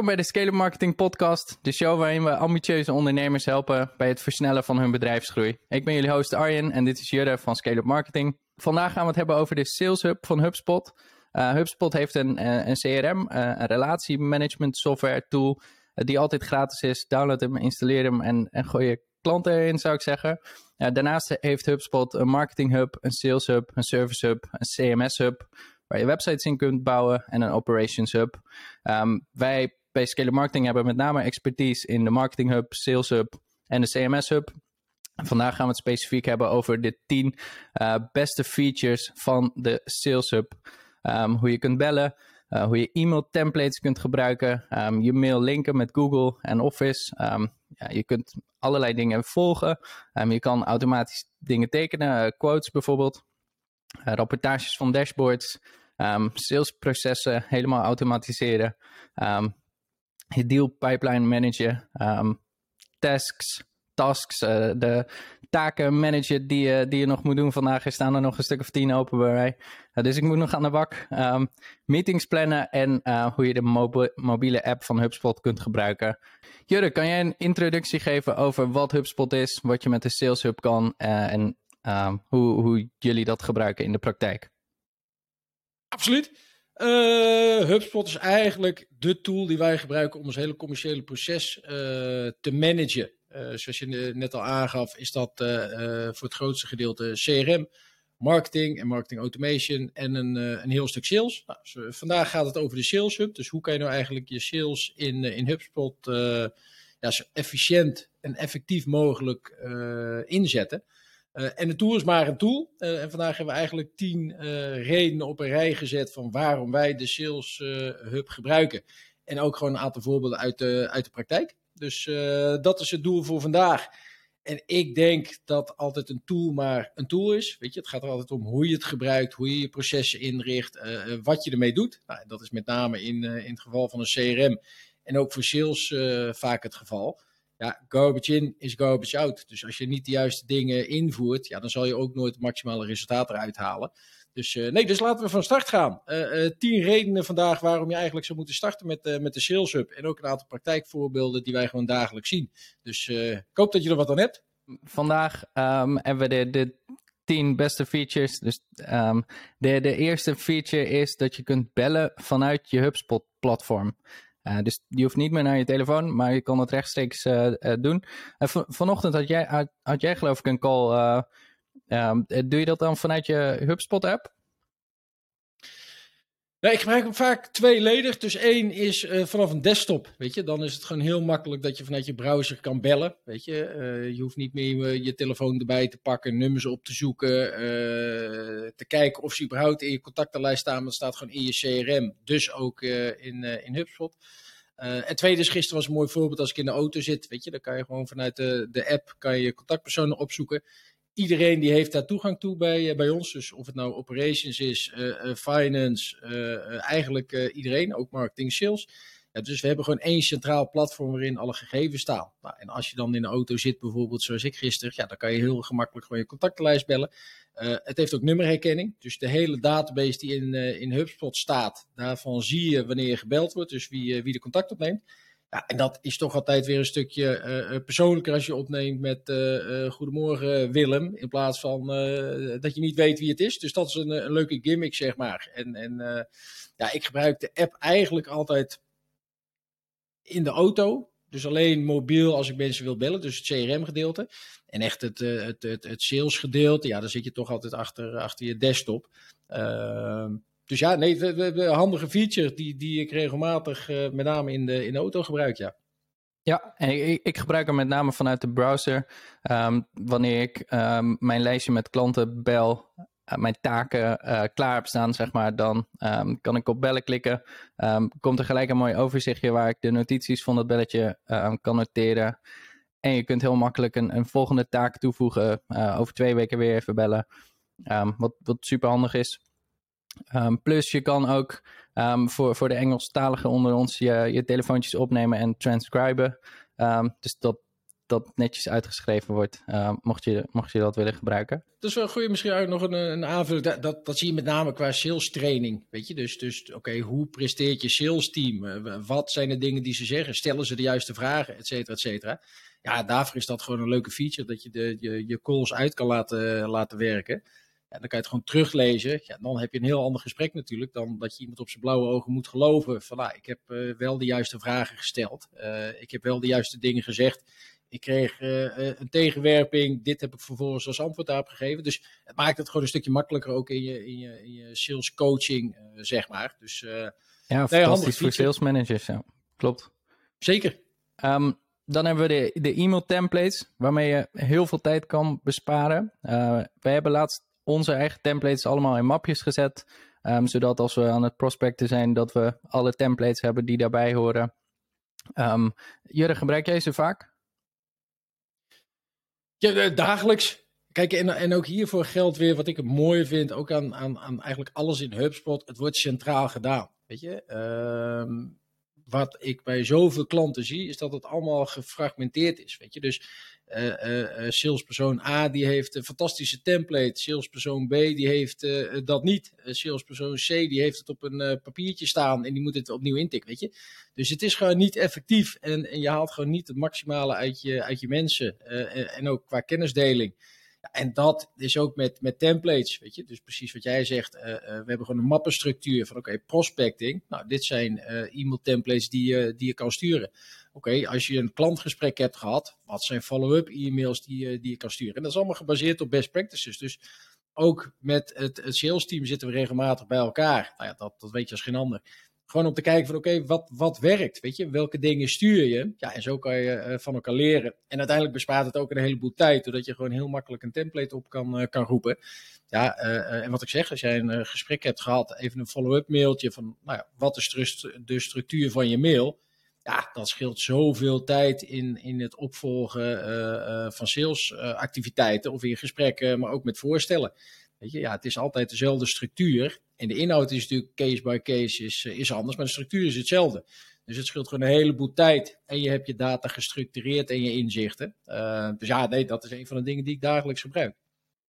Welkom bij de Scale Marketing Podcast, de show waarin we ambitieuze ondernemers helpen bij het versnellen van hun bedrijfsgroei. Ik ben jullie host Arjen en dit is Jurre van Scale Marketing. Vandaag gaan we het hebben over de Sales Hub van HubSpot. Uh, HubSpot heeft een, eh, een CRM, eh, een relatiemanagement software tool, die altijd gratis is. Download hem, installeer hem en, en gooi je klanten erin, zou ik zeggen. daarnaast heeft HubSpot een marketing hub, een sales hub, een service hub, een CMS hub, waar je websites in kunt bouwen en een operations hub. Um, wij bij Scale Marketing hebben met name expertise in de marketing hub, sales hub en de CMS hub. Vandaag gaan we het specifiek hebben over de 10 uh, beste features van de Sales Hub. Um, hoe je kunt bellen, uh, hoe je e-mail templates kunt gebruiken, um, je mail linken met Google en Office. Um, ja, je kunt allerlei dingen volgen. je kan automatisch dingen tekenen, uh, quotes bijvoorbeeld, rapportages van dashboards, salesprocessen helemaal automatiseren, je deal pipeline managen, tasks, tasks, uh, de taken managen die, je, die je nog moet doen vandaag. Staan er nog een stuk of tien open bij mij. Uh, dus ik moet nog aan de bak. Um, meetings plannen en hoe je de mobi mobiele app van HubSpot kunt gebruiken. Jurre, kan jij een introductie geven over wat HubSpot is, wat je met de Sales Hub kan en um, hoe, hoe jullie dat gebruiken in de praktijk? Absoluut. HubSpot is eigenlijk de tool die wij gebruiken om ons hele commerciële proces te managen. Uh, zoals je net al aangaf, is dat voor het grootste gedeelte CRM, marketing en marketing automation en een, een heel stuk sales. Nou, vandaag gaat het over de Sales Hub. Dus hoe kan je nou eigenlijk je sales in, in HubSpot ja, zo efficiënt en effectief mogelijk inzetten? En de tool is maar een tool. en vandaag hebben we eigenlijk tien redenen op een rij gezet van waarom wij de Sales Hub gebruiken. En ook gewoon een aantal voorbeelden uit de, uit de praktijk. Dus dat is het doel voor vandaag. En ik denk dat altijd een tool maar een tool is. Weet je, het gaat er altijd om hoe je het gebruikt, hoe je je processen inricht, wat je ermee doet. Nou, dat is met name in, in het geval van een CRM en ook voor sales vaak het geval. Ja, garbage in is garbage out. Dus als je niet de juiste dingen invoert, ja, dan zal je ook nooit het maximale resultaat eruit halen. Dus uh, nee, dus laten we van start gaan. Uh, uh, tien redenen vandaag waarom je eigenlijk zou moeten starten met, met de Sales Hub. En ook een aantal praktijkvoorbeelden die wij gewoon dagelijks zien. Dus ik hoop dat je er wat aan hebt. Vandaag um, hebben we de, de tien beste features. Dus um, de, de eerste feature is dat je kunt bellen vanuit je HubSpot-platform. Uh, dus je hoeft niet meer naar je telefoon, maar je kan het rechtstreeks uh, doen. Van, vanochtend had jij, had jij geloof ik een call Um, doe je dat dan vanuit je HubSpot-app? Nee, ik gebruik hem vaak tweeledig. Dus één is uh, vanaf een desktop, weet je. Dan is het gewoon heel makkelijk dat je vanuit je browser kan bellen, weet je. Uh, je hoeft niet meer je telefoon erbij te pakken, nummers op te zoeken, uh, te kijken of ze überhaupt in je contactenlijst staan. Het staat gewoon in je CRM, dus ook in, in HubSpot. En tweede is gisteren was een mooi voorbeeld als ik in de auto zit, weet je, dan kan je gewoon vanuit de, de app kan je contactpersonen opzoeken iedereen die heeft daar toegang toe bij, eh, bij ons. Dus of het nou operations is, uh, finance, eigenlijk iedereen, ook marketing, sales. Ja, dus we hebben gewoon één centraal platform waarin alle gegevens staan. Nou, en als je dan in de auto zit, bijvoorbeeld zoals ik gisteren, ja, dan kan je heel gemakkelijk gewoon je contactenlijst bellen. het heeft ook nummerherkenning. Dus de hele database die in, in HubSpot staat, daarvan zie je wanneer je gebeld wordt, dus wie, wie de contact opneemt. Ja, en dat is toch altijd weer een stukje uh, persoonlijker als je opneemt met uh, Goedemorgen Willem, in plaats van dat je niet weet wie het is. Dus dat is een, een leuke gimmick, zeg maar. En, en ja, ik gebruik de app eigenlijk altijd in de auto. Dus alleen mobiel als ik mensen wil bellen, dus het CRM-gedeelte. En echt het, het, het, sales-gedeelte, ja, dan zit je toch altijd achter, achter je desktop. Uh, dus ja, nee, de, handige feature die, die ik regelmatig uh, met name in de, in de auto gebruik, ja. Ja, en ik, ik gebruik hem met name vanuit de browser. Um, wanneer ik um, mijn lijstje met klanten bel, uh, mijn taken uh, klaar heb staan, zeg maar, dan um, kan ik op bellen klikken. komt er gelijk een mooi overzichtje waar ik de notities van dat belletje kan noteren. En je kunt heel makkelijk een, een volgende taak toevoegen. over twee weken weer even bellen. wat, wat super handig is. Um, plus je kan ook um, voor, voor de Engelstaligen onder ons je, je telefoontjes opnemen en transcriben. Um, dus dat dat netjes uitgeschreven wordt, mocht, je, mocht je dat willen gebruiken. Dat is wel goed, misschien ook nog een, een aanvulling. Dat, dat, zie je met name qua sales training. Weet je, dus, dus oké, hoe presteert je sales team? wat zijn de dingen die ze zeggen? Stellen ze de juiste vragen, et cetera, et cetera. Ja, daarvoor is dat gewoon een leuke feature, dat je de, je, je calls uit kan laten, laten werken. Ja, dan kan je het gewoon teruglezen. Ja, dan heb je een heel ander gesprek natuurlijk dan dat je iemand op zijn blauwe ogen moet geloven. Van nou, ik heb uh, wel de juiste vragen gesteld. Uh, ik heb wel de juiste dingen gezegd. Ik kreeg uh, een tegenwerping. Dit heb ik vervolgens als antwoord daarop gegeven. Dus het maakt het gewoon een stukje makkelijker ook in je, in je, in je sales coaching, zeg maar. Dus, ja, fantastisch voor sales managers. Ja. Klopt. Zeker. Um, dan hebben we de, de e-mail templates, waarmee je heel veel tijd kan besparen. Wij hebben laatst onze eigen templates allemaal in mapjes gezet. Um, zodat als we aan het prospecten zijn, dat we alle templates hebben die daarbij horen. Um, Jurre, gebruik jij ze vaak? Ja, dagelijks. Kijk, en, en ook hiervoor geldt weer wat ik het mooie vind, ook aan, aan, aan eigenlijk alles in HubSpot. Het wordt centraal gedaan. Weet je, um, wat ik bij zoveel klanten zie, is dat het allemaal gefragmenteerd is. Weet je, dus uh, uh, salespersoon A die heeft een fantastische template, salespersoon B die heeft dat niet, salespersoon C die heeft het op een papiertje staan en die moet het opnieuw intikken, weet je. Dus het is gewoon niet effectief en, en je haalt gewoon niet het maximale uit je, uit je mensen en, en ook qua kennisdeling en dat is ook met, met templates, weet je. Dus precies wat jij zegt, uh, uh, we hebben gewoon een mappenstructuur van oké, prospecting. Nou, dit zijn uh, e-mail templates die, je die je kan sturen. Oké, als je een klantgesprek hebt gehad, wat zijn follow-up e-mails die, die je kan sturen? En dat is allemaal gebaseerd op best practices. Dus ook met het, het sales team zitten we regelmatig bij elkaar. Nou ja, dat, dat weet je als geen ander. Gewoon om te kijken van oké, wat, wat werkt? Weet je, welke dingen stuur je? Ja, en zo kan je uh, van elkaar leren. En uiteindelijk bespaart het ook een heleboel tijd, doordat je gewoon heel makkelijk een template op kan, uh, kan roepen. Ja, uh, en wat ik zeg, als jij een gesprek hebt gehad, even een follow-up mailtje van nou ja, wat is de structuur van je mail? Ja, dat scheelt zoveel tijd in, in het opvolgen van salesactiviteiten of in gesprekken, maar ook met voorstellen. Weet je, ja, het is altijd dezelfde structuur. En de inhoud is natuurlijk case by case is, eh, is anders, maar de structuur is hetzelfde. Dus het scheelt gewoon een heleboel tijd. En je hebt je data gestructureerd en je inzichten. Uh, dus ja, nee, dat is een van de dingen die ik dagelijks gebruik.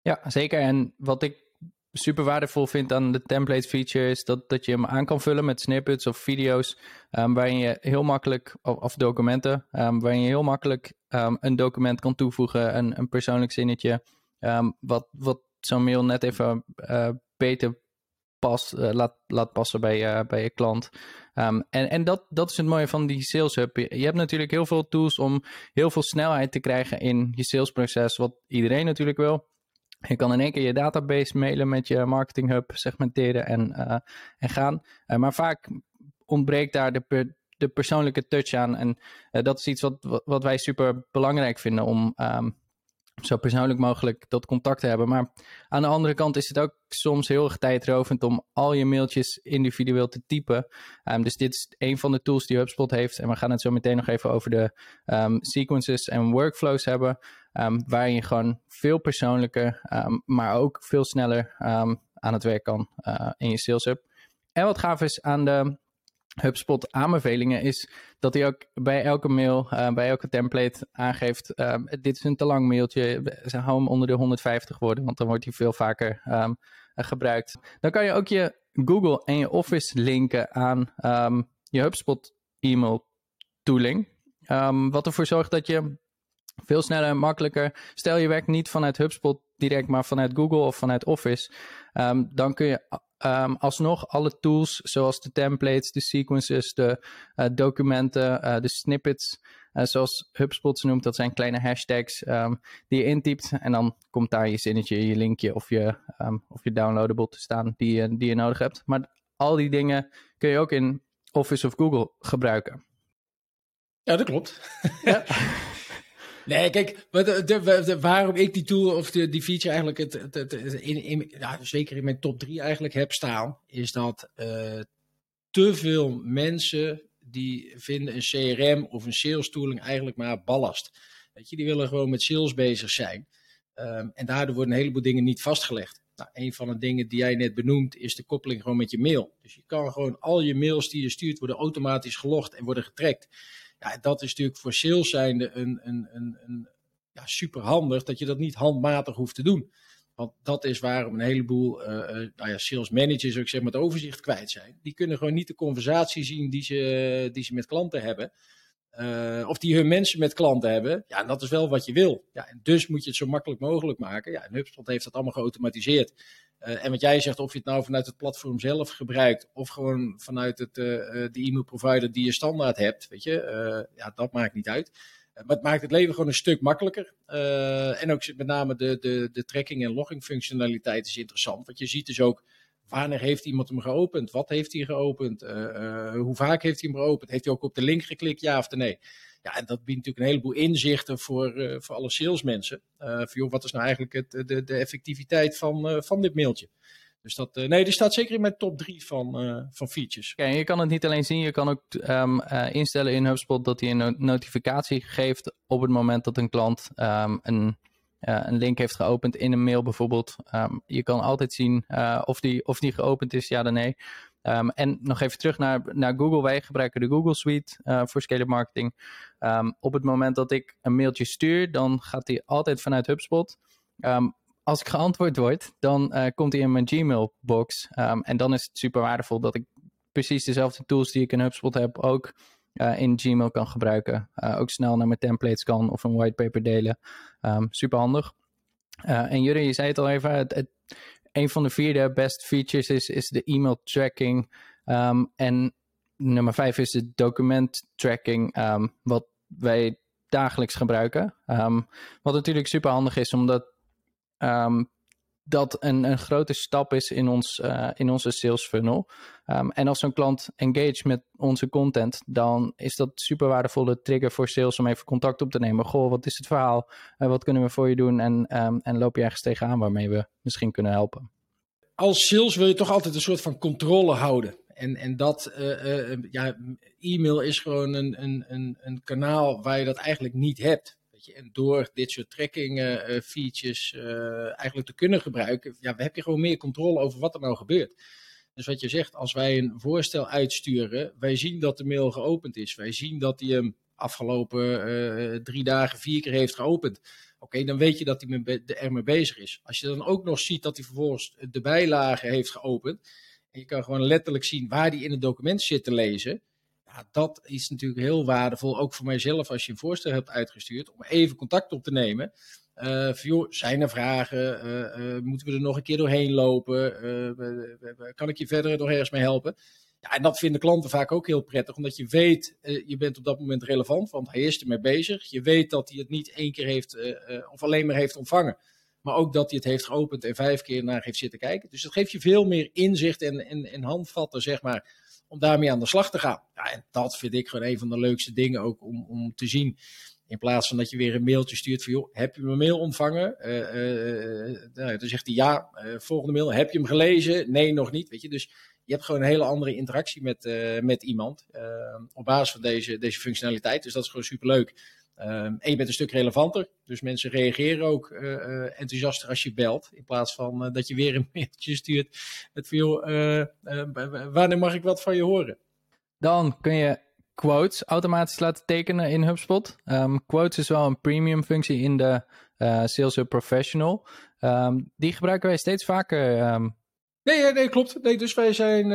Ja, zeker. En wat ik super waardevol vind aan de template feature is dat, dat je hem aan kan vullen met snippets of video's. Um, waarin je heel makkelijk, of, documenten, um, waarin je heel makkelijk um, een document kan toevoegen, een, een persoonlijk zinnetje. wat, wat zo'n mail net even uh, beter past, uh, laat, laat passen bij, uh, bij je klant. Um, en en dat, dat is het mooie van die Sales Hub. Je, hebt natuurlijk heel veel tools om heel veel snelheid te krijgen in je salesproces, wat iedereen natuurlijk wil. Je kan in één keer je database mailen met je marketing hub, segmenteren en, en gaan. maar vaak ontbreekt daar de, de persoonlijke touch aan. En dat is iets wat, wat wij super belangrijk vinden om um, zo persoonlijk mogelijk dat contact te hebben. Maar aan de andere kant is het ook soms heel erg tijdrovend om al je mailtjes individueel te typen. Um, dus dit is een van de tools die HubSpot heeft. En we gaan het zo meteen nog even over de um, sequences en workflows hebben. Um, waarin je gewoon veel persoonlijker, maar ook veel sneller aan het werk kan uh, in je sales hub. En wat gaaf is aan de HubSpot aanbevelingen is dat hij ook bij elke mail, uh, bij elke template aangeeft, uh, dit is een te lang mailtje, ze hou hem onder de 150 woorden, want dan wordt hij veel vaker um, gebruikt. Dan kan je ook je Google en je Office linken aan um, je HubSpot e-mail tooling, um, wat ervoor zorgt dat je veel sneller en makkelijker, stel je werkt niet vanuit HubSpot direct, maar vanuit Google of vanuit Office, dan kun je um, alsnog alle tools zoals de templates, de sequences, de uh, documenten, uh, de snippets, uh, zoals HubSpot noemt, dat zijn kleine hashtags um, die je intypt en dan komt daar je zinnetje, je linkje of je, um, of je downloadable te staan die, die je nodig hebt. Maar al die dingen kun je ook in Office of Google gebruiken. Ja, dat klopt. ja. Nee, kijk, de, de, waarom ik die tool of de, die feature eigenlijk het, het, in, in, zeker in mijn top 3 eigenlijk heb staan, is dat uh, te veel mensen die vinden een CRM of een sales tooling eigenlijk maar ballast. Weet je, die willen gewoon met sales bezig zijn. Um, en daardoor worden een heleboel dingen niet vastgelegd. Nou, een van de dingen die jij net benoemt is de koppeling gewoon met je mail. Dus je kan gewoon al je mails die je stuurt worden automatisch gelogd en worden getrackt. Ja, dat is natuurlijk voor sales zijnde een, een, een, een ja, super handig dat je dat niet handmatig hoeft te doen. Want dat is waarom een heleboel uh, nou ja, sales managers ook zeg maar het overzicht kwijt zijn. Die kunnen gewoon niet de conversatie zien die ze, die ze met klanten hebben. Uh, of die hun mensen met klanten hebben. Ja, en dat is wel wat je wil. Ja, en dus moet je het zo makkelijk mogelijk maken. Ja, en HubSpot heeft dat allemaal geautomatiseerd. Uh, en wat jij zegt, of je het nou vanuit het platform zelf gebruikt, of gewoon vanuit het, uh, de e-mail provider die je standaard hebt, weet je, ja, dat maakt niet uit. Maar het maakt het leven gewoon een stuk makkelijker. En ook met name de, de, de tracking- en logging functionaliteit is interessant. Want je ziet dus ook wanneer heeft iemand hem geopend? Wat heeft hij geopend? Uh, uh, hoe vaak heeft hij hem geopend? Heeft hij ook op de link geklikt, ja of nee? Ja, en dat biedt natuurlijk een heleboel inzichten voor, voor alle salesmensen. voor joh, wat is nou eigenlijk het, de, de effectiviteit van, van dit mailtje? Dus dat, nee, die staat zeker in mijn top 3 van, van features. Okay, je kan het niet alleen zien, je kan ook uh, instellen in HubSpot dat hij een notificatie geeft op het moment dat een klant um, een, een link heeft geopend in een mail bijvoorbeeld. Um, je kan altijd zien of, die, of die geopend is, ja of nee. en nog even terug naar, naar Google. Wij gebruiken de Google Suite voor scale marketing. op het moment dat ik een mailtje stuur, dan gaat die altijd vanuit HubSpot als ik geantwoord word, dan komt hij in mijn Gmail-box. En dan is het super waardevol dat ik precies dezelfde tools die ik in HubSpot heb ook uh, in Gmail kan gebruiken. Uh, ook snel naar mijn templates kan of een whitepaper delen. Um, super handig. en Jurre, je zei het al even, het, een van de vierde best features is, is de e-mail tracking. Um, en nummer vijf is de document tracking, wat wij dagelijks gebruiken. wat natuurlijk super handig is, omdat dat een, een grote stap is in, ons, uh, in onze sales funnel. Um, en als zo'n klant engage met onze content, dan is dat super waardevolle trigger voor sales om even contact op te nemen. Goh, wat is het verhaal? Uh, wat kunnen we voor je doen? En, um, en loop je ergens tegenaan waarmee we misschien kunnen helpen? Als sales wil je toch altijd een soort van controle houden. En, en dat, uh, ja, e-mail is gewoon een, een, een, een kanaal waar je dat eigenlijk niet hebt. En door dit soort tracking uh, features uh, eigenlijk te kunnen gebruiken, ja, heb je gewoon meer controle over wat er nou gebeurt. Dus wat je zegt, als wij een voorstel uitsturen, wij zien dat de mail geopend is. Wij zien dat hij hem afgelopen uh, drie dagen vier keer heeft geopend. Oké, dan weet je dat hij er mee bezig is. Als je dan ook nog ziet dat hij vervolgens de bijlage heeft geopend. En je kan gewoon letterlijk zien waar hij in het document zit te lezen dat is natuurlijk heel waardevol, ook voor mijzelf als je een voorstel hebt uitgestuurd, om even contact op te nemen. Uh, zijn er vragen? Uh, uh, moeten we er nog een keer doorheen lopen? kan ik je verder nog ergens mee helpen? Ja, en dat vinden klanten vaak ook heel prettig, omdat je weet, je bent op dat moment relevant, want hij is ermee bezig. Je weet dat hij het niet één keer heeft, of alleen maar heeft ontvangen, maar ook dat hij het heeft geopend en vijf keer naar heeft zitten kijken. Dus dat geeft je veel meer inzicht en, en, en handvatten, zeg maar, om daarmee aan de slag te gaan. Ja, en dat vind ik gewoon een van de leukste dingen ook om, om te zien. In plaats van dat je weer een mailtje stuurt van, joh, heb je mijn mail ontvangen? Uh, uh, nou, dan zegt hij ja, volgende mail, heb je hem gelezen? Nee, nog niet, weet je. Dus je hebt gewoon een hele andere interactie met, met iemand op basis van deze, deze functionaliteit. Dus dat is gewoon superleuk. Um, en je bent een stuk relevanter. Dus mensen reageren ook uh, enthousiaster als je belt. In plaats van uh, dat je weer een mailtje stuurt met veel, wanneer mag ik wat van je horen? Dan kun je quotes automatisch laten tekenen in HubSpot. Um, quotes is wel een premium functie in de Sales Hub Professional. Um, die gebruiken wij steeds vaker. Nee, nee, klopt. Nee, dus wij zijn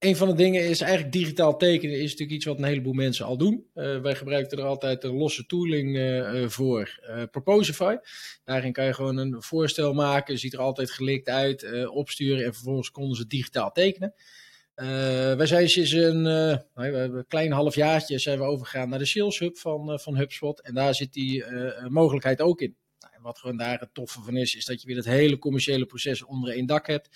een van de dingen is eigenlijk digitaal tekenen is natuurlijk iets wat een heleboel mensen al doen. Uh, wij gebruiken er altijd een losse tooling uh, voor, uh, Proposify. Daarin kan je gewoon een voorstel maken, ziet er altijd gelikt uit, opsturen en vervolgens konden ze digitaal tekenen. wij zijn sinds een, nou, een klein halfjaartje zijn we overgegaan naar de Sales Hub van, van HubSpot en daar zit die mogelijkheid ook in. Nou, wat gewoon daar het toffe van is, is dat je weer het hele commerciële proces onder één dak hebt.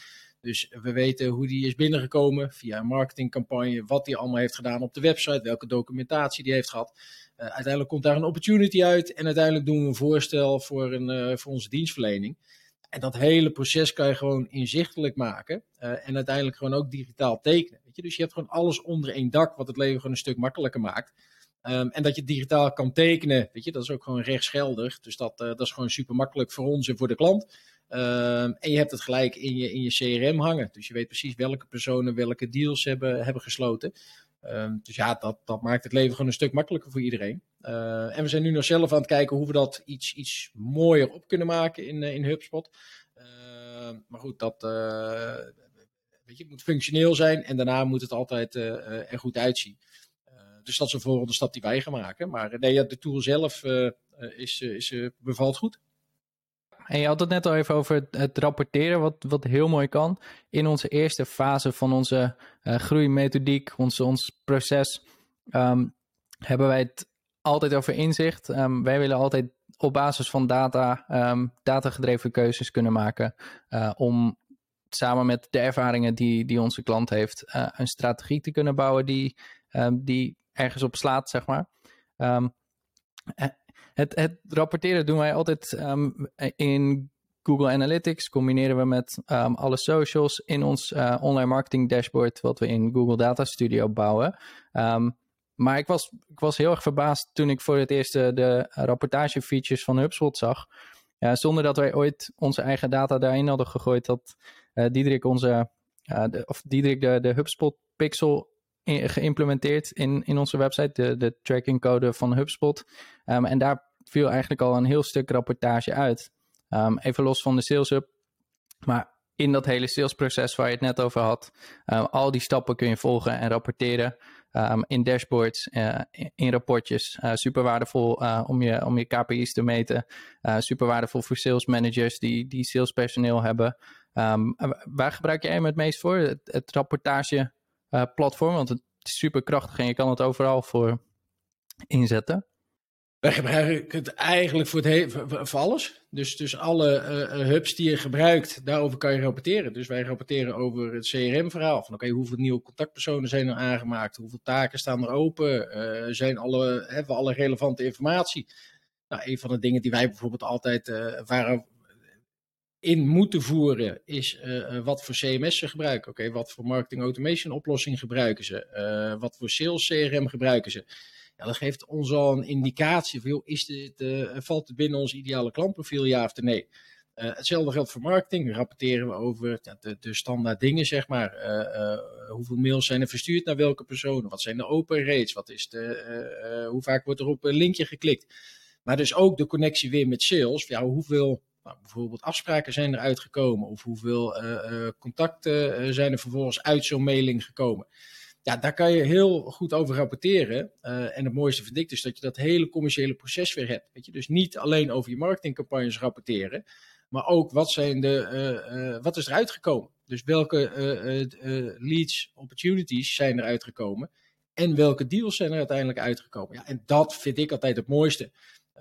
Dus we weten hoe die is binnengekomen via een marketingcampagne, wat hij allemaal heeft gedaan op de website, welke documentatie die heeft gehad. Uh, uiteindelijk komt daar een opportunity uit en uiteindelijk doen we een voorstel voor, een, uh, voor onze dienstverlening. En dat hele proces kan je gewoon inzichtelijk maken uh, en uiteindelijk gewoon ook digitaal tekenen. Weet je? Dus je hebt gewoon alles onder één dak, wat het leven gewoon een stuk makkelijker maakt. Um, en dat je digitaal kan tekenen, weet je, dat is ook gewoon rechtsgeldig. Dus dat, dat is gewoon super makkelijk voor ons en voor de klant. Um, en je hebt het gelijk in je, in je CRM hangen. Dus je weet precies welke personen welke deals hebben, hebben gesloten. Ehm, dus ja, dat, dat maakt het leven gewoon een stuk makkelijker voor iedereen. en we zijn nu nog zelf aan het kijken hoe we dat iets, iets mooier op kunnen maken in, in HubSpot. Ehm, maar goed, dat, weet je, het moet functioneel zijn en daarna moet het altijd er goed uitzien. dus dat is een volgende stap die wij gaan maken. Maar nee, de tool zelf is, is, bevalt goed. En je had het net al even over het, rapporteren, wat, wat heel mooi kan. In onze eerste fase van onze uh, groeimethodiek, ons, ons proces, ehm, hebben wij het altijd over inzicht. Um, wij willen altijd op basis van data, um, datagedreven keuzes kunnen maken. Uh, om samen met de ervaringen die, die onze klant heeft, uh, een strategie te kunnen bouwen die, die ergens op slaat, zeg maar. Het, het rapporteren doen wij altijd ehm, in Google Analytics. Combineren we met um, alle socials in ons uh, online marketing dashboard, wat we in Google Data Studio bouwen. Um, maar ik was, ik was heel erg verbaasd toen ik voor het eerst de rapportage features van HubSpot zag. Zonder dat wij ooit onze eigen data daarin hadden gegooid, dat uh, Diederik onze, de, of Diederik de, de HubSpot pixel geïmplementeerd in, in onze website, de, de tracking code van HubSpot. Um, en daar viel eigenlijk al een heel stuk rapportage uit. Um, even los van de sales hub. Maar in dat hele salesproces waar je het net over had, um, al die stappen kun je volgen en rapporteren. in dashboards, uh, in rapportjes. Uh, super waardevol uh, om, je, om je KPI's te meten. super waardevol voor sales managers die, die salespersoneel hebben. waar gebruik jij hem het meest voor? Het, het rapportage platform. Want het is super krachtig en je kan het overal voor inzetten. Wij gebruiken het eigenlijk voor, het voor alles. Dus, dus alle uh, hubs die je gebruikt, daarover kan je rapporteren. Dus wij rapporteren over het CRM-verhaal. Van oké, hoeveel nieuwe contactpersonen zijn er aangemaakt? Hoeveel taken staan er open? Zijn alle, hebben we alle relevante informatie? Nou, een van de dingen die wij bijvoorbeeld altijd waren, in moeten voeren, is uh, wat voor CMS ze gebruiken. Oké, wat voor marketing automation oplossing gebruiken ze? Uh, wat voor sales CRM gebruiken ze? Ja, dat geeft ons al een indicatie van, is dit, valt het binnen ons ideale klantprofiel, ja of nee? hetzelfde geldt voor marketing. rapporteren we over de, de, standaard dingen, zeg maar. hoeveel mails zijn er verstuurd naar welke personen? Wat zijn de open rates? Wat is de, hoe vaak wordt er op een linkje geklikt? Maar dus ook de connectie weer met sales. Ja, hoeveel nou, bijvoorbeeld afspraken zijn er uitgekomen of hoeveel uh, contacten uh, zijn er vervolgens uit zo'n mailing gekomen. Ja, daar kan je heel goed over rapporteren. en het mooiste vind ik dus dat je dat hele commerciële proces weer hebt. Weet je? Dus niet alleen over je marketingcampagnes rapporteren, maar ook wat, zijn de, wat is er uitgekomen. Dus welke leads, opportunities zijn er uitgekomen en welke deals zijn er uiteindelijk uitgekomen. Ja, en dat vind ik altijd het mooiste.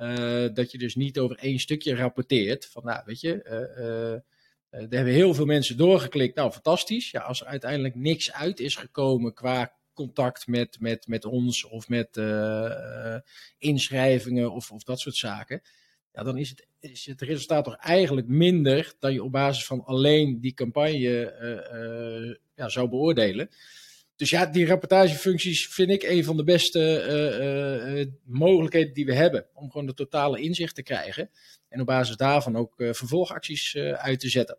Uh, dat je dus niet over één stukje rapporteert. Van nou, weet je, uh, uh, er hebben heel veel mensen doorgeklikt. Nou, fantastisch. Ja, als er uiteindelijk niks uit is gekomen qua contact met, met, met ons of met inschrijvingen of, of dat soort zaken. Ja, dan is het, is het resultaat toch eigenlijk minder dan je op basis van alleen die campagne ja, zou beoordelen. Dus ja, die rapportagefuncties vind ik een van de beste uh, uh, mogelijkheden die we hebben. Om gewoon de totale inzicht te krijgen. En op basis daarvan ook vervolgacties uit te zetten.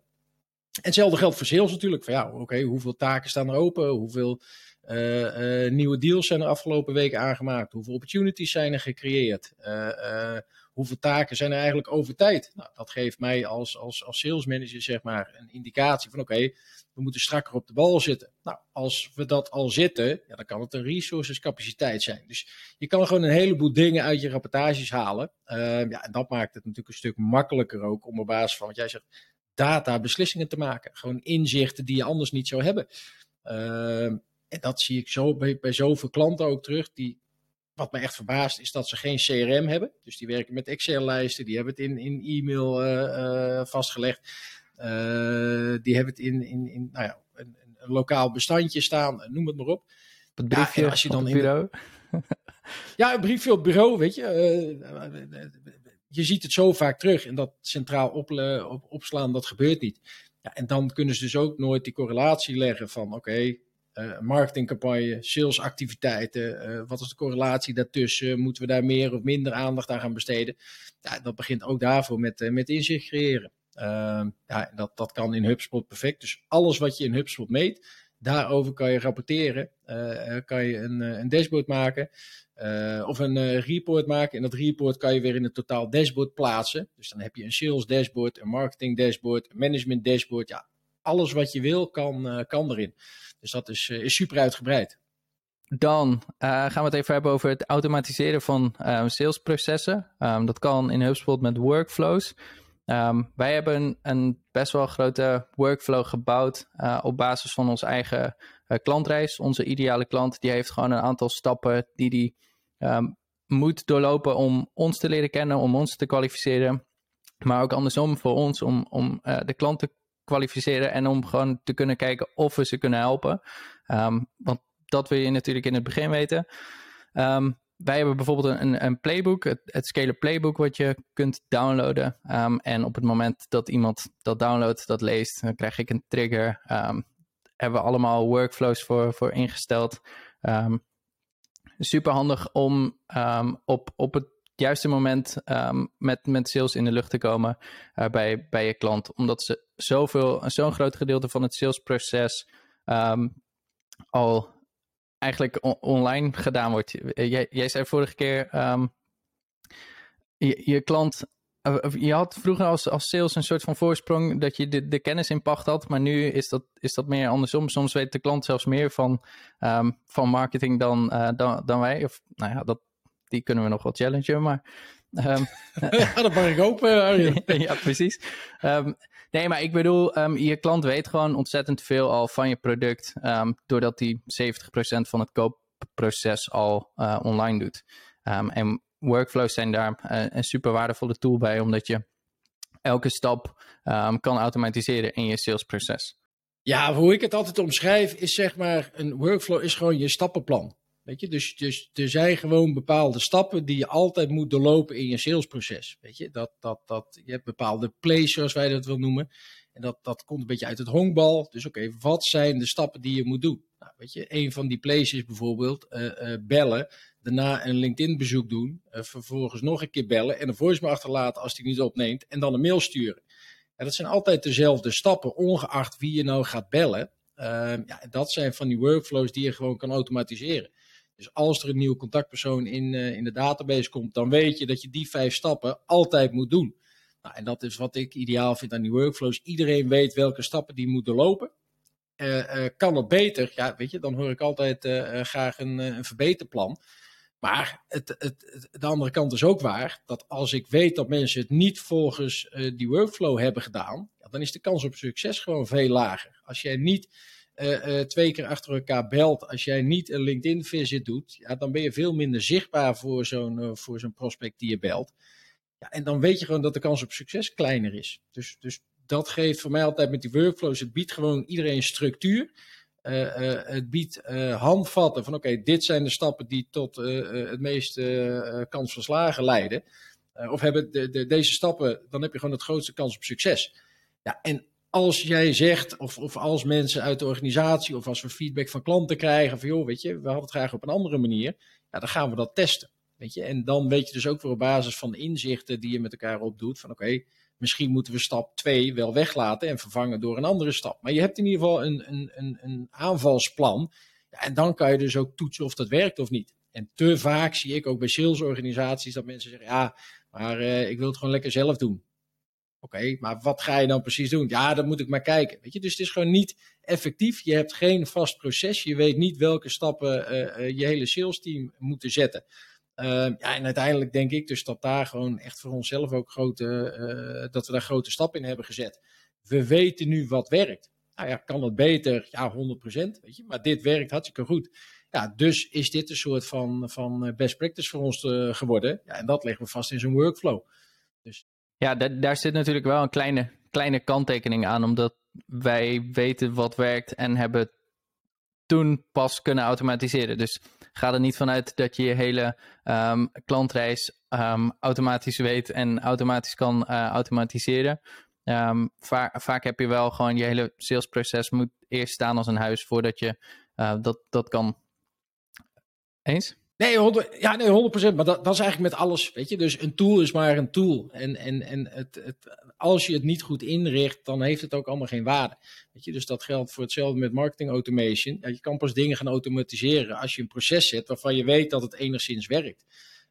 En hetzelfde geldt voor sales natuurlijk. Van ja, oké, hoeveel taken staan er open? Hoeveel nieuwe deals zijn er afgelopen weken aangemaakt? Hoeveel opportunities zijn er gecreëerd? Hoeveel taken zijn er eigenlijk over tijd? Nou, dat geeft mij als, als, als sales manager zeg maar een indicatie van oké, we moeten strakker op de bal zitten. Nou, als we dat al zitten, ja, dan kan het een resources capaciteit zijn. Dus je kan gewoon een heleboel dingen uit je rapportages halen. Uh, ja, en dat maakt het natuurlijk een stuk makkelijker ook om op basis van wat jij zegt, data beslissingen te maken. Gewoon inzichten die je anders niet zou hebben. Uh, en dat zie ik zo bij, bij zoveel klanten ook terug, die wat me echt verbaast is dat ze geen CRM hebben. Dus die werken met Excel-lijsten, die hebben het in, in e-mail uh, uh, vastgelegd. Uh, die hebben het in, in, in nou ja, een, een, lokaal bestandje staan, noem het maar op. Het briefje ja, als je dan op het bureau? ja, een briefje op bureau, weet je. je ziet het zo vaak terug en dat centraal op, op, opslaan, dat gebeurt niet. Ja, en dan kunnen ze dus ook nooit die correlatie leggen van oké, okay, uh, marketingcampagne, salesactiviteiten. Uh, wat is de correlatie daartussen? Moeten we daar meer of minder aandacht aan gaan besteden? Ja, dat begint ook daarvoor met, uh, met inzicht creëren. Ehm, ja, dat, dat kan in HubSpot perfect. Dus alles wat je in HubSpot meet, Daarover kan je rapporteren, kan je een, een dashboard maken of een report maken. En dat report kan je weer in een totaal dashboard plaatsen. Dus dan heb je een sales dashboard, een marketing dashboard, een management dashboard. Ja, alles wat je wil kan, kan erin. Dus dat is, is super uitgebreid. Dan uh, gaan we het even hebben over het automatiseren van uh, salesprocessen. Um, dat kan in HubSpot met workflows. Um, wij hebben een, best wel grote workflow gebouwd op basis van onze eigen klantreis. Onze ideale klant die heeft gewoon een aantal stappen die die moet doorlopen om ons te leren kennen, om ons te kwalificeren. Maar ook andersom voor ons om, om de klant te kwalificeren en om gewoon te kunnen kijken of we ze kunnen helpen. want dat wil je natuurlijk in het begin weten. Um, wij hebben bijvoorbeeld een, een playbook, het, het Scale Playbook, wat je kunt downloaden. Um, en op het moment dat iemand dat downloadt, dat leest, dan krijg ik een trigger. Hebben we allemaal workflows voor, voor ingesteld. super handig om op, op het juiste moment met, met sales in de lucht te komen uh, bij, bij je klant. Omdat ze zoveel, zo'n groot gedeelte van het salesproces al eigenlijk online gedaan wordt. Jij, jij zei vorige keer, um, je, je, klant, eh, je had vroeger als, als sales een soort van voorsprong dat je de, de kennis in pacht had, maar nu is dat, is dat meer andersom. Soms weet de klant zelfs meer van, van marketing dan, uh, dan, dan wij. Of nou ja, dat, die kunnen we nog wel challengen, maar... Um, ja, dat mag ik open, Arjen. ja, precies. Um, Nee, maar ik bedoel, um, je klant weet gewoon ontzettend veel al van je product, doordat hij 70% van het koopproces al uh, online doet. En workflows zijn daar uh, een super waardevolle tool bij, omdat je elke stap kan automatiseren in je salesproces. Ja, hoe ik het altijd omschrijf, is zeg maar, een workflow is gewoon je stappenplan. Weet je, dus, dus er zijn gewoon bepaalde stappen die je altijd moet doorlopen in je salesproces. Weet je, dat, dat, dat, je hebt bepaalde plays, zoals wij dat willen noemen. En dat, dat komt een beetje uit het honkbal. Dus oké, wat zijn de stappen die je moet doen? Nou, weet je, een van die plays is bijvoorbeeld uh, uh, bellen, daarna een LinkedIn-bezoek doen, uh, vervolgens nog een keer bellen en een voicemail achterlaten als die niet opneemt en dan een mail sturen. En dat zijn altijd dezelfde stappen, ongeacht wie je nou gaat bellen. Ehm, ja, dat zijn van die workflows die je gewoon kan automatiseren. Dus als er een nieuwe contactpersoon in, uh, in de database komt, dan weet je dat je die vijf stappen altijd moet doen. Nou, en dat is wat ik ideaal vind aan die workflows. Iedereen weet welke stappen die moet doorlopen. Uh, uh, kan het beter? Ja, weet je, dan hoor ik altijd graag een, een verbeterplan. Maar het, het, de andere kant is ook waar dat als ik weet dat mensen het niet volgens die workflow hebben gedaan, dan is de kans op succes gewoon veel lager. Als jij niet uh, twee keer achter elkaar belt, als jij niet een LinkedIn-visit doet, ja, dan ben je veel minder zichtbaar voor zo'n uh, voor zo'n prospect die je belt. Ja, en dan weet je gewoon dat de kans op succes kleiner is. Dus, dus dat geeft voor mij altijd met die workflows, het biedt gewoon iedereen structuur. het biedt handvatten van oké, dit zijn de stappen die tot het meeste kans van slagen leiden. of hebben de, de, deze stappen, dan heb je gewoon het grootste kans op succes. Ja, en als jij zegt, of, of als mensen uit de organisatie, of als we feedback van klanten krijgen, van joh, weet je, we hadden het graag op een andere manier, ja, dan gaan we dat testen. Weet je? En dan weet je dus ook weer op basis van inzichten die je met elkaar opdoet, van oké, misschien moeten we stap 2 wel weglaten en vervangen door een andere stap. Maar je hebt in ieder geval een, een, een, een aanvalsplan. En dan kan je dus ook toetsen of dat werkt of niet. En te vaak zie ik ook bij salesorganisaties dat mensen zeggen, ja, maar uh, ik wil het gewoon lekker zelf doen. Oké, maar wat ga je dan precies doen? Ja, dat moet ik maar kijken. Weet je? Dus het is gewoon niet effectief. Je hebt geen vast proces. Je weet niet welke stappen uh, je hele sales team moeten zetten. Uh, ja, en uiteindelijk denk ik dus dat daar gewoon echt voor onszelf ook grote, uh, dat we daar grote stappen in hebben gezet. We weten nu wat werkt. Nou ja, kan het beter? Ja, 100%. Weet je? Maar dit werkt hartstikke goed. Ja, dus is dit een soort van, van best practice voor ons geworden. Ja, en dat leggen we vast in zo'n workflow. Dus ja, daar zit natuurlijk wel een kleine, kleine kanttekening aan, omdat wij weten wat werkt en hebben toen pas kunnen automatiseren. Dus ga er niet vanuit dat je je hele um, klantreis um, automatisch weet en automatisch kan uh, automatiseren. Va vaak heb je wel gewoon je hele salesproces moet eerst staan als een huis voordat je uh, dat, dat kan. Eens? Nee, 100, ja, nee, 100%. Maar dat, dat is eigenlijk met alles. Weet je, dus een tool is maar een tool. En, en, en het, het, als je het niet goed inricht, dan heeft het ook allemaal geen waarde. Weet je, dus dat geldt voor hetzelfde met marketing automation. Je kan pas dingen gaan automatiseren als je een proces zet waarvan je weet dat het enigszins werkt.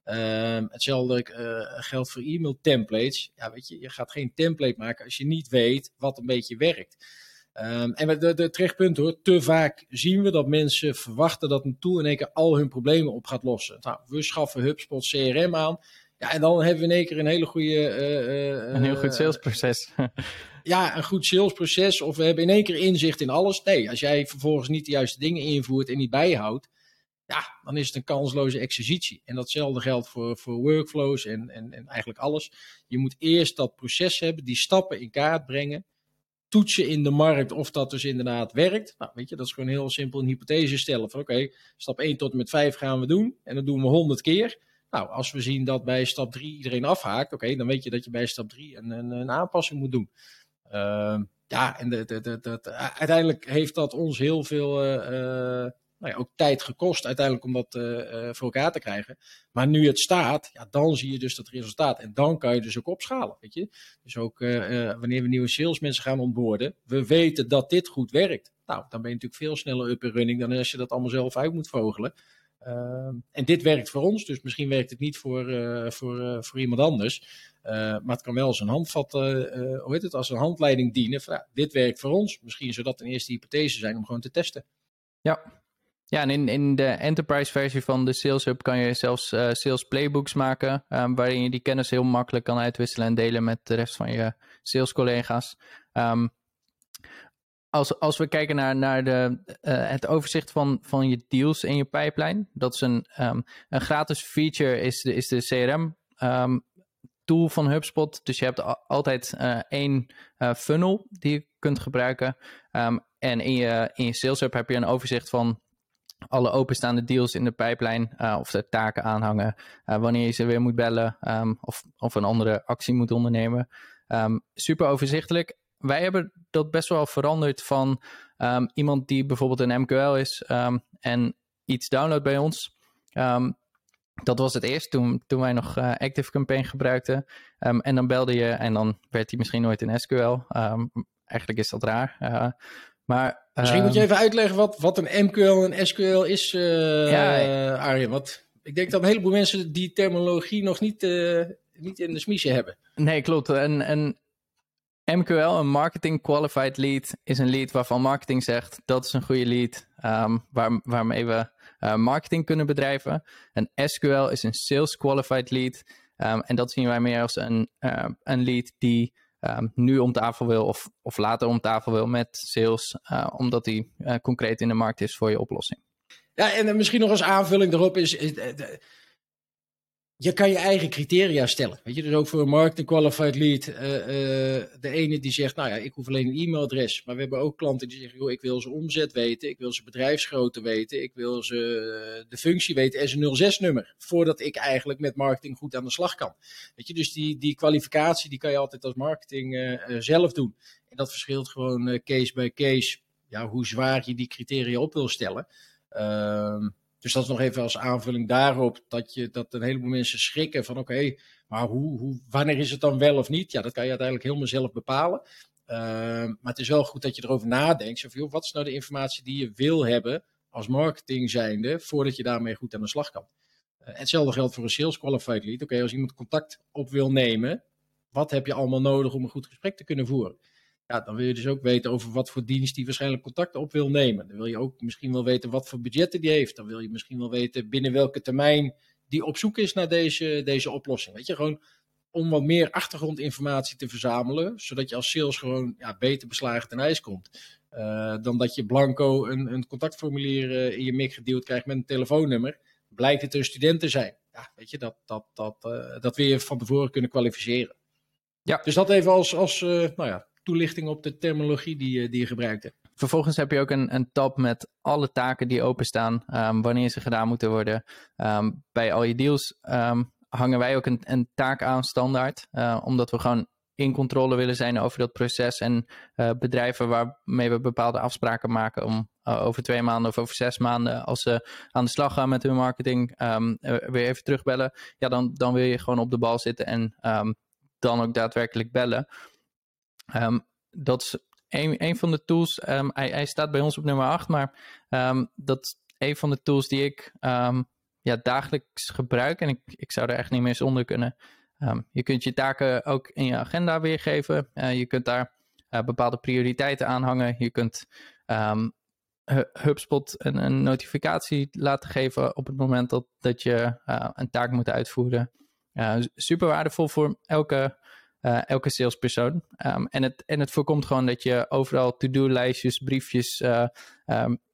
Uh, hetzelfde uh, geldt voor e-mail templates. Ja, weet je, je gaat geen template maken als je niet weet wat een beetje werkt. Um, en de, de terechtpunt hoor, te vaak zien we dat mensen verwachten dat een tool in één keer al hun problemen op gaat lossen. Nou, we schaffen HubSpot CRM aan. Ja, en dan hebben we in één keer een hele goede... Uh, een heel goed salesproces. ja, een goed salesproces. Of we hebben in één keer inzicht in alles. Nee, als jij vervolgens niet de juiste dingen invoert en niet bijhoudt, ja, dan is het een kansloze exercitie. En datzelfde geldt voor, voor workflows en, en, en eigenlijk alles. Je moet eerst dat proces hebben, die stappen in kaart brengen toetsen in de markt of dat dus inderdaad werkt. Nou, weet je, dat is gewoon heel simpel een hypothese stellen van oké, stap 1 tot en met 5 gaan we doen en dat doen we 100 keer. Nou, als we zien dat bij stap 3 iedereen afhaakt, oké, dan weet je dat je bij stap 3 een, een, aanpassing moet doen. Uh, ja, en de, de, de, de, uiteindelijk heeft dat ons heel veel uh, nou ook tijd gekost uiteindelijk om dat uh, voor elkaar te krijgen. Maar nu het staat, ja, dan zie je dus dat resultaat. En dan kan je dus ook opschalen. Weet je? Dus ook uh, wanneer we nieuwe salesmensen gaan ontboorden, we weten dat dit goed werkt. Nou, dan ben je natuurlijk veel sneller up en running dan als je dat allemaal zelf uit moet vogelen. Ehm, en dit werkt voor ons, dus misschien werkt het niet voor, voor, voor iemand anders. maar het kan wel als een handvat, hoe heet het, als een handleiding dienen. Dit werkt voor ons. Misschien zou dat een eerste hypothese zijn om gewoon te testen. Ja, ja, en in, in de enterprise versie van de Sales Hub kan je zelfs uh, sales playbooks maken, um, waarin je die kennis heel makkelijk kan uitwisselen en delen met de rest van je sales collega's. Um, als, als we kijken naar, naar de, uh, het overzicht van, van je deals in je pipeline, dat is een, um, een gratis feature, is de, is de CRM tool van HubSpot. Dus je hebt altijd uh, één funnel die je kunt gebruiken. en in je, in je Sales Hub heb je een overzicht van alle openstaande deals in de pijplijn uh, of de taken aanhangen, uh, wanneer je ze weer moet bellen um, of, of een andere actie moet ondernemen. Um, super overzichtelijk. Wij hebben dat best wel veranderd van um, iemand die bijvoorbeeld een MQL is en iets downloadt bij ons. dat was het eerst toen, toen wij nog uh, Active Campaign gebruikten. en dan belde je en dan werd hij misschien nooit in SQL. eigenlijk is dat raar. Maar, Misschien moet je ehm, even uitleggen wat, wat een MQL en SQL is, uh, ja, Arjen. Want ik denk dat een heleboel mensen die terminologie nog niet, uh, niet in de smiesje hebben. Nee, klopt. En, en MQL, een Marketing Qualified Lead, is een lead waarvan marketing zegt dat is een goede lead um, waar, waarmee we uh, marketing kunnen bedrijven. En SQL is een Sales Qualified Lead. Um, en dat zien wij meer als een, een lead die um, nu om tafel wil of, of later om tafel wil met sales, uh, omdat die uh, concreet in de markt is voor je oplossing. Ja, en misschien nog als aanvulling daarop is, je kan je eigen criteria stellen. Weet je, dus ook voor een marketing qualified lead. Uh, uh, de ene die zegt, nou ja, ik hoef alleen een e-mailadres. Maar we hebben ook klanten die zeggen, joh, ik wil ze omzet weten. Ik wil ze bedrijfsgrootte weten. Ik wil ze uh, de functie weten en zijn 06-nummer. Voordat ik eigenlijk met marketing goed aan de slag kan. Weet je, dus die, die kwalificatie die kan je altijd als marketing zelf doen. En dat verschilt gewoon case by case. Ja, hoe zwaar je die criteria op wil stellen. Ehm dus dat is nog even als aanvulling daarop dat, je, dat een heleboel mensen schrikken van oké, maar hoe, hoe, wanneer is het dan wel of niet? Ja, dat kan je uiteindelijk helemaal zelf bepalen. Uh, maar het is wel goed dat je erover nadenkt. Zo van, wat is nou de informatie die je wil hebben als marketing zijnde voordat je daarmee goed aan de slag kan? Uh, hetzelfde geldt voor een sales qualified lead. Oké, als iemand contact op wil nemen, wat heb je allemaal nodig om een goed gesprek te kunnen voeren? Ja, dan wil je dus ook weten over wat voor dienst die waarschijnlijk contact op wil nemen. Dan wil je ook misschien wel weten wat voor budgetten die heeft. Dan wil je misschien wel weten binnen welke termijn die op zoek is naar deze, deze oplossing. Weet je, gewoon om wat meer achtergrondinformatie te verzamelen, zodat je als sales gewoon ja, beter beslagen ten ijs komt. Uh, dan dat je blanco een, een contactformulier uh, in je mik gedeeld krijgt met een telefoonnummer. Blijkt het een student te zijn. Ja, weet je, dat, dat, dat, uh, dat weer van tevoren kunnen kwalificeren. Ja. Dus dat even als, als nou ja, toelichting op de terminologie die, je, die je gebruikte. Vervolgens heb je ook een, een tab met alle taken die openstaan, um, wanneer ze gedaan moeten worden. Um, bij al je deals um, hangen wij ook een, een taak aan standaard, uh, omdat we gewoon in controle willen zijn over dat proces. En uh, bedrijven waarmee we bepaalde afspraken maken om over twee maanden of over zes maanden, als ze aan de slag gaan met hun marketing, weer even terugbellen. Ja, dan, dan wil je gewoon op de bal zitten en dan ook daadwerkelijk bellen. Um, dat is een, een van de tools. hij, hij, staat bij ons op nummer 8, maar dat is een van de tools die ik ja, dagelijks gebruik. En ik, ik zou er echt niet meer zonder kunnen. Je kunt je taken ook in je agenda weergeven. Uh, je kunt daar uh, bepaalde prioriteiten aan hangen. Je kunt HubSpot een, een, notificatie laten geven op het moment dat, dat je uh, een taak moet uitvoeren. super waardevol voor elke, elke salespersoon. Um, en, het, en het voorkomt gewoon dat je overal to-do-lijstjes, briefjes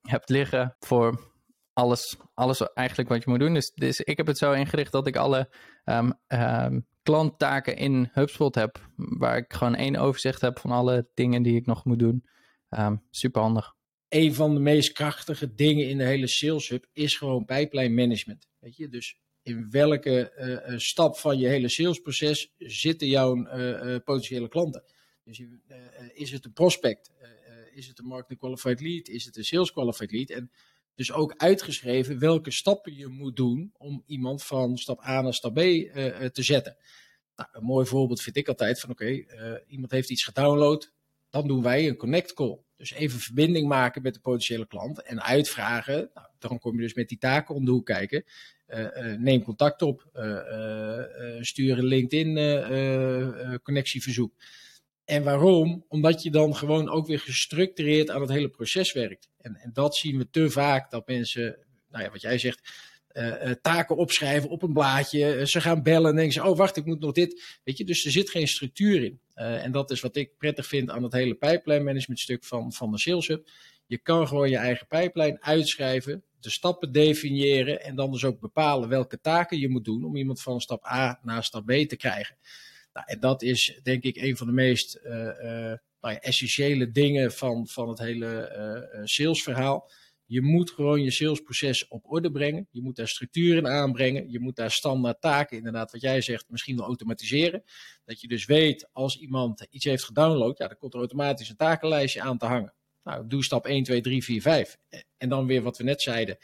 hebt liggen voor alles, alles eigenlijk wat je moet doen. Dus, dus ik heb het zo ingericht dat ik alle um, klanttaken in HubSpot heb, waar ik gewoon één overzicht heb van alle dingen die ik nog moet doen. Super handig. Een van de meest krachtige dingen in de hele Sales Hub is gewoon pijplijn management. Weet je, dus in welke uh, stap van je hele salesproces zitten jouw uh, potentiële klanten? Dus is het een prospect? is het een marketing qualified lead? Is het een sales qualified lead? En dus ook uitgeschreven welke stappen je moet doen om iemand van stap A naar stap B te zetten. Nou, een mooi voorbeeld vind ik altijd van oké, iemand heeft iets gedownload, dan doen wij een connect call. Dus even verbinding maken met de potentiële klant en uitvragen. Nou, dan kom je dus met die taken om de hoek kijken. Uh, neem contact op, stuur een LinkedIn connectieverzoek. En waarom? Omdat je dan gewoon ook weer gestructureerd aan het hele proces werkt. En, en dat zien we te vaak, dat mensen, nou ja, wat jij zegt, taken opschrijven op een blaadje. Ze gaan bellen en denken ze, oh wacht, ik moet nog dit. Weet je, dus er zit geen structuur in. en dat is wat ik prettig vind aan het hele pipeline management stuk van, van de Sales Hub. Je kan gewoon je eigen pijplijn uitschrijven, de stappen definiëren en dan dus ook bepalen welke taken je moet doen om iemand van stap A naar stap B te krijgen. Nou, en dat is denk ik een van de meest uh, uh, nou essentiële dingen van, van het hele uh, salesverhaal. Je moet gewoon je salesproces op orde brengen. Je moet daar structuren aanbrengen. Je moet daar standaard taken, inderdaad, wat jij zegt, misschien wel automatiseren. Dat je dus weet, als iemand iets heeft gedownload, ja, dan komt er automatisch een takenlijstje aan te hangen. Nou, doe stap 1, 2, 3, 4, 5. En dan weer wat we net zeiden.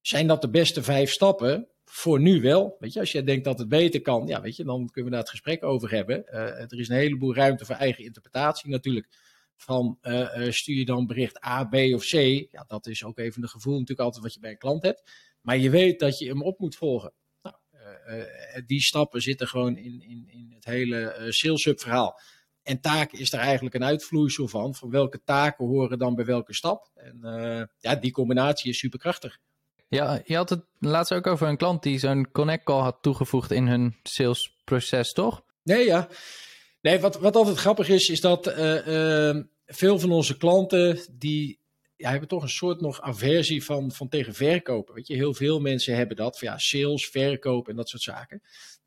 Zijn dat de beste vijf stappen? voor nu wel. Weet je, als je denkt dat het beter kan, ja, weet je, dan kunnen we daar het gesprek over hebben. Uh, er is een heleboel ruimte voor eigen interpretatie natuurlijk. Van uh, uh, stuur je dan bericht A, B of C. Ja, dat is ook even een gevoel natuurlijk altijd wat je bij een klant hebt. Maar je weet dat je hem op moet volgen. Nou, die stappen zitten gewoon in, in, in het hele sales hub verhaal. En taken is daar eigenlijk een uitvloeisel van. Van welke taken horen dan bij welke stap. En ja, die combinatie is superkrachtig. Ja, je had het laatst ook over een klant die zo'n connect call had toegevoegd in hun salesproces, toch? Nee, ja. Nee, wat, wat altijd grappig is, is dat uh, uh, veel van onze klanten die ja, hebben toch een soort nog aversie van, van tegen verkopen. Weet je, heel veel mensen hebben dat. Van, ja, sales, verkoop en dat soort zaken.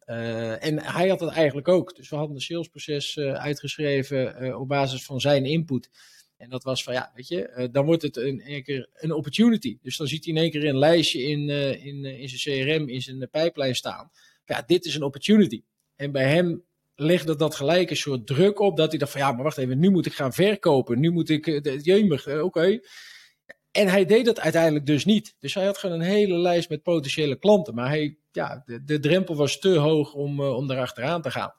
Uh, en hij had dat eigenlijk ook. Dus we hadden een salesproces uitgeschreven op basis van zijn input. En dat was van ja, weet je, dan wordt het in één keer een opportunity. Dus dan ziet hij in één keer een lijstje in, in, in zijn CRM, in zijn pijplijn staan. Ja, dit is een opportunity. En bij hem legde dat gelijk een soort druk op dat hij dacht van ja, maar wacht even, nu moet ik gaan verkopen. Nu moet ik, jemig, oké. En hij deed dat uiteindelijk dus niet. Dus hij had gewoon een hele lijst met potentiële klanten. Maar hij, ja, de, drempel was te hoog om, om erachteraan te gaan.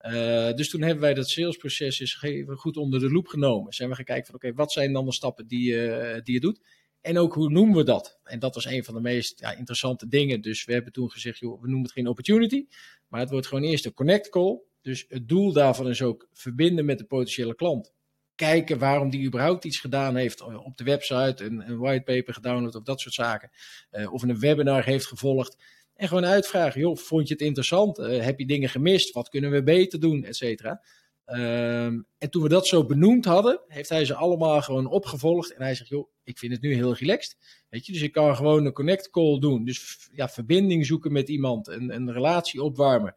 Uh, dus toen hebben wij dat salesproces eens goed onder de loep genomen. Zijn we gaan kijken van oké, wat zijn dan de stappen die, uh, die je doet? En ook hoe noemen we dat? En dat was een van de meest ja, interessante dingen. Dus we hebben toen gezegd, joh, we noemen het geen opportunity, maar het wordt gewoon eerst een connect call. Dus het doel daarvan is ook verbinden met de potentiële klant. Kijken waarom die überhaupt iets gedaan heeft op de website, een, een whitepaper gedownload of dat soort zaken. Uh, of een webinar heeft gevolgd. En gewoon uitvragen, joh, vond je het interessant? Uh, heb je dingen gemist? Wat kunnen we beter doen? Et cetera. Um, en toen we dat zo benoemd hadden, heeft hij ze allemaal gewoon opgevolgd. En hij zegt, joh, ik vind het nu heel relaxed. Weet je, dus ik kan gewoon een connect call doen. Dus ja, verbinding zoeken met iemand, een, een relatie opwarmen.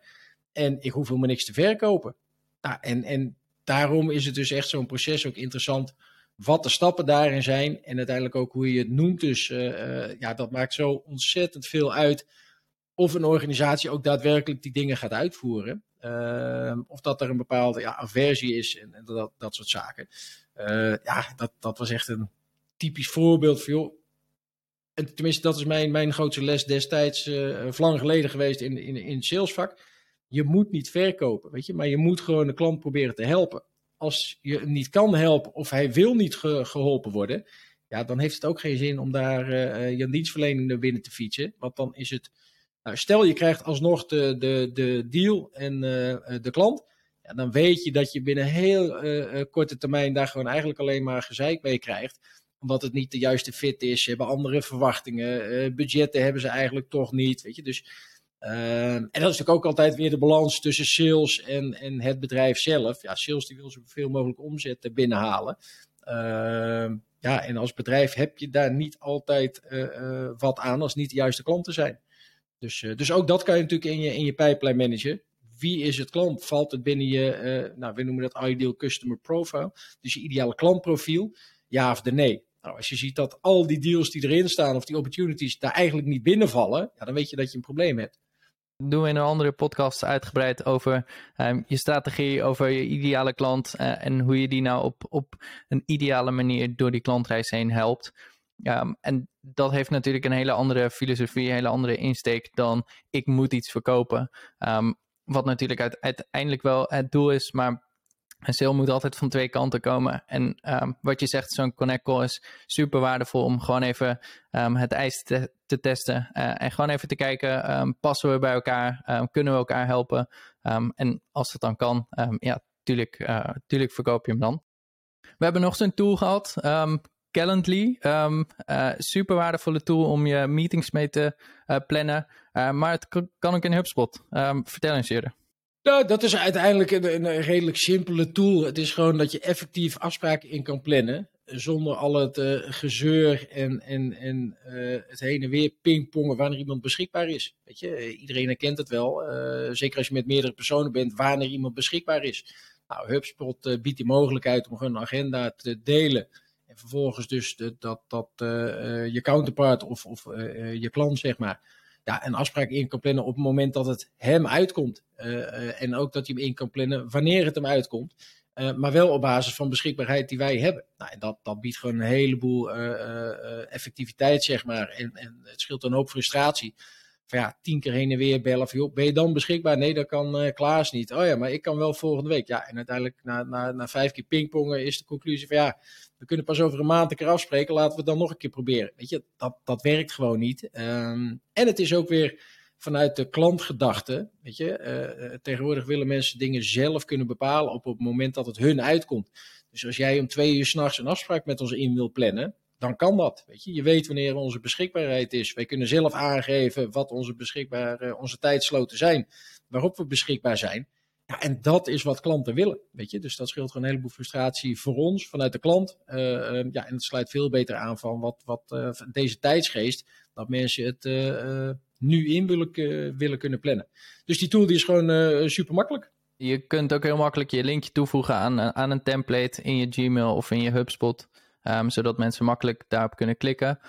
En ik hoef helemaal niks te verkopen. Nou, en, en daarom is het dus echt zo'n proces ook interessant. Wat de stappen daarin zijn. En uiteindelijk ook hoe je het noemt. Dus uh, uh, ja, dat maakt zo ontzettend veel uit of een organisatie ook daadwerkelijk die dingen gaat uitvoeren. Ehm, of dat er een bepaalde ja, aversie is en, en dat, dat soort zaken. Ja, dat, dat was echt een typisch voorbeeld van, joh, en tenminste, dat is mijn, mijn grootste les destijds, uh, lang geleden geweest in, in, in het salesvak. Je moet niet verkopen, weet je, maar je moet gewoon de klant proberen te helpen. Als je hem niet kan helpen of hij wil niet geholpen worden, ja, dan heeft het ook geen zin om daar uh, je dienstverlening naar binnen te fietsen. Want dan is het, nou, stel je krijgt alsnog de, de, de deal en uh, de klant. Ja, dan weet je dat je binnen heel korte termijn daar gewoon eigenlijk alleen maar gezeik mee krijgt. Omdat het niet de juiste fit is. Ze hebben andere verwachtingen. budgetten hebben ze eigenlijk toch niet. Weet je? Dus, en dat is natuurlijk ook altijd weer de balans tussen sales en, en het bedrijf zelf. Ja, sales die wil zoveel mogelijk omzet binnenhalen. ja, en als bedrijf heb je daar niet altijd wat aan als niet de juiste klanten zijn. Dus, dus ook dat kan je natuurlijk in je, in je pipeline managen wie is het klant? Valt het binnen je, nou, we noemen dat ideal customer profile, dus je ideale klantprofiel, ja of de nee? Nou, als je ziet dat al die deals die erin staan of die opportunities daar eigenlijk niet binnenvallen, ja, dan weet je dat je een probleem hebt. Doen we in een andere podcast uitgebreid over um, je strategie, over je ideale klant uh, en hoe je die nou op, op een ideale manier door die klantreis heen helpt. Um, en dat heeft natuurlijk een hele andere filosofie, een hele andere insteek dan ik moet iets verkopen. Um, wat natuurlijk uiteindelijk wel het doel is, maar een sale moet altijd van twee kanten komen. En um, wat je zegt, zo'n connect call is super waardevol om gewoon even um, het ijs te, te testen. Uh, en gewoon even te kijken, um, passen we bij elkaar? kunnen we elkaar helpen? en als het dan kan, ja, tuurlijk, uh, tuurlijk verkoop je hem dan. We hebben nog zo'n tool gehad, Calendly. Uh, super waardevolle tool om je meetings mee te plannen. Maar het kan ook in HubSpot. Vertel eens eerder. Nou, dat is uiteindelijk een, een, redelijk simpele tool. Het is gewoon dat je effectief afspraken in kan plannen. Zonder al het gezeur en, en, en het heen en weer pingpongen wanneer iemand beschikbaar is. Weet je, iedereen herkent het wel. zeker als je met meerdere personen bent, wanneer iemand beschikbaar is. Nou, HubSpot biedt die mogelijkheid om een agenda te delen vervolgens dus dat, dat je counterpart of, of je klant, zeg maar, ja, een afspraak in kan plannen op het moment dat het hem uitkomt. en ook dat hij hem in kan plannen wanneer het hem uitkomt. maar wel op basis van beschikbaarheid die wij hebben. Nou, en dat, dat biedt gewoon een heleboel effectiviteit, zeg maar. En, en het scheelt dan ook frustratie van ja, tien keer heen en weer bellen. Van, ben je dan beschikbaar? Nee, dat kan uh, Klaas niet. Oh ja, maar ik kan wel volgende week. Ja, en uiteindelijk na, na, na vijf keer pingpongen is de conclusie van ja, we kunnen pas over een maand een keer afspreken. Laten we het dan nog een keer proberen. Weet je, dat, dat werkt gewoon niet. Um, en het is ook weer vanuit de klantgedachte. Weet je, uh, tegenwoordig willen mensen dingen zelf kunnen bepalen op het moment dat het hun uitkomt. Dus als jij om twee uur s'nachts een afspraak met ons in wil plannen, dan kan dat. Weet je. je weet wanneer onze beschikbaarheid is. Wij kunnen zelf aangeven wat onze, beschikbare, onze tijdsloten zijn, waarop we beschikbaar zijn. En dat is wat klanten willen. Weet je? Dus dat scheelt gewoon een heleboel frustratie voor ons vanuit de klant. Uh, ja, en het sluit veel beter aan van wat, wat uh, deze tijdsgeest, dat mensen het nu in willen, willen kunnen plannen. Dus die tool die is gewoon super makkelijk. Je kunt ook heel makkelijk je linkje toevoegen aan, aan een template in je Gmail of in je HubSpot. Um, zodat mensen makkelijk daarop kunnen klikken.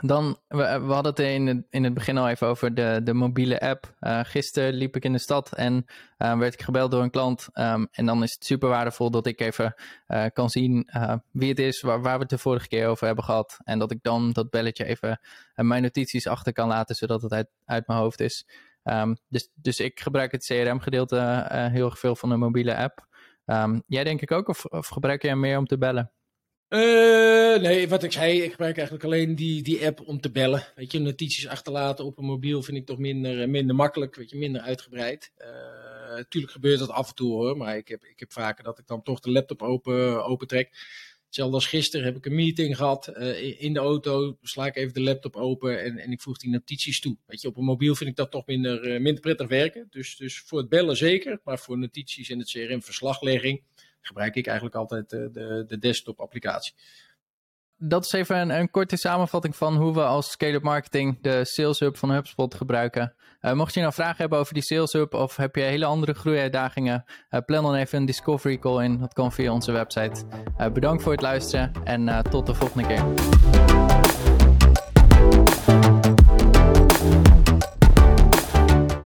Dan, we, hadden het in het, in het begin al even over de, de mobiele app. Uh, gisteren liep ik in de stad en uh, werd ik gebeld door een klant. Um, en dan is het super waardevol dat ik even uh, kan zien wie het is, waar, waar we het de vorige keer over hebben gehad. En dat ik dan dat belletje even mijn notities achter kan laten, zodat het uit, uit mijn hoofd is. Um, dus, dus ik gebruik het CRM-gedeelte heel erg veel van de mobiele app. Jij denk ik ook, of, of gebruik jij meer om te bellen? Uh, nee, wat ik zei, ik gebruik eigenlijk alleen die, die app om te bellen. Weet je, notities achterlaten op een mobiel vind ik toch minder, eh, minder makkelijk, weet je, minder uitgebreid. Uh, gebeurt dat af en toe hoor, maar ik heb, ik heb vaker dat ik dan toch de laptop open, open trek. Hetzelfde als gisteren heb ik een meeting gehad in de auto, sla ik even de laptop open en, en ik voeg die notities toe. Weet je, op een mobiel vind ik dat toch minder, minder prettig werken. Dus, dus voor het bellen zeker, maar voor notities en het CRM-verslaglegging gebruik ik eigenlijk altijd de, de, de desktop applicatie. Dat is even een, korte samenvatting van hoe we als Scale-up Marketing de Sales Hub van HubSpot gebruiken. Uh, mocht je nou vragen hebben over die Sales Hub of heb je hele andere groeiuitdagingen, uh, plan dan even een discovery call in. Dat kan via onze website. Bedankt voor het luisteren en tot de volgende keer.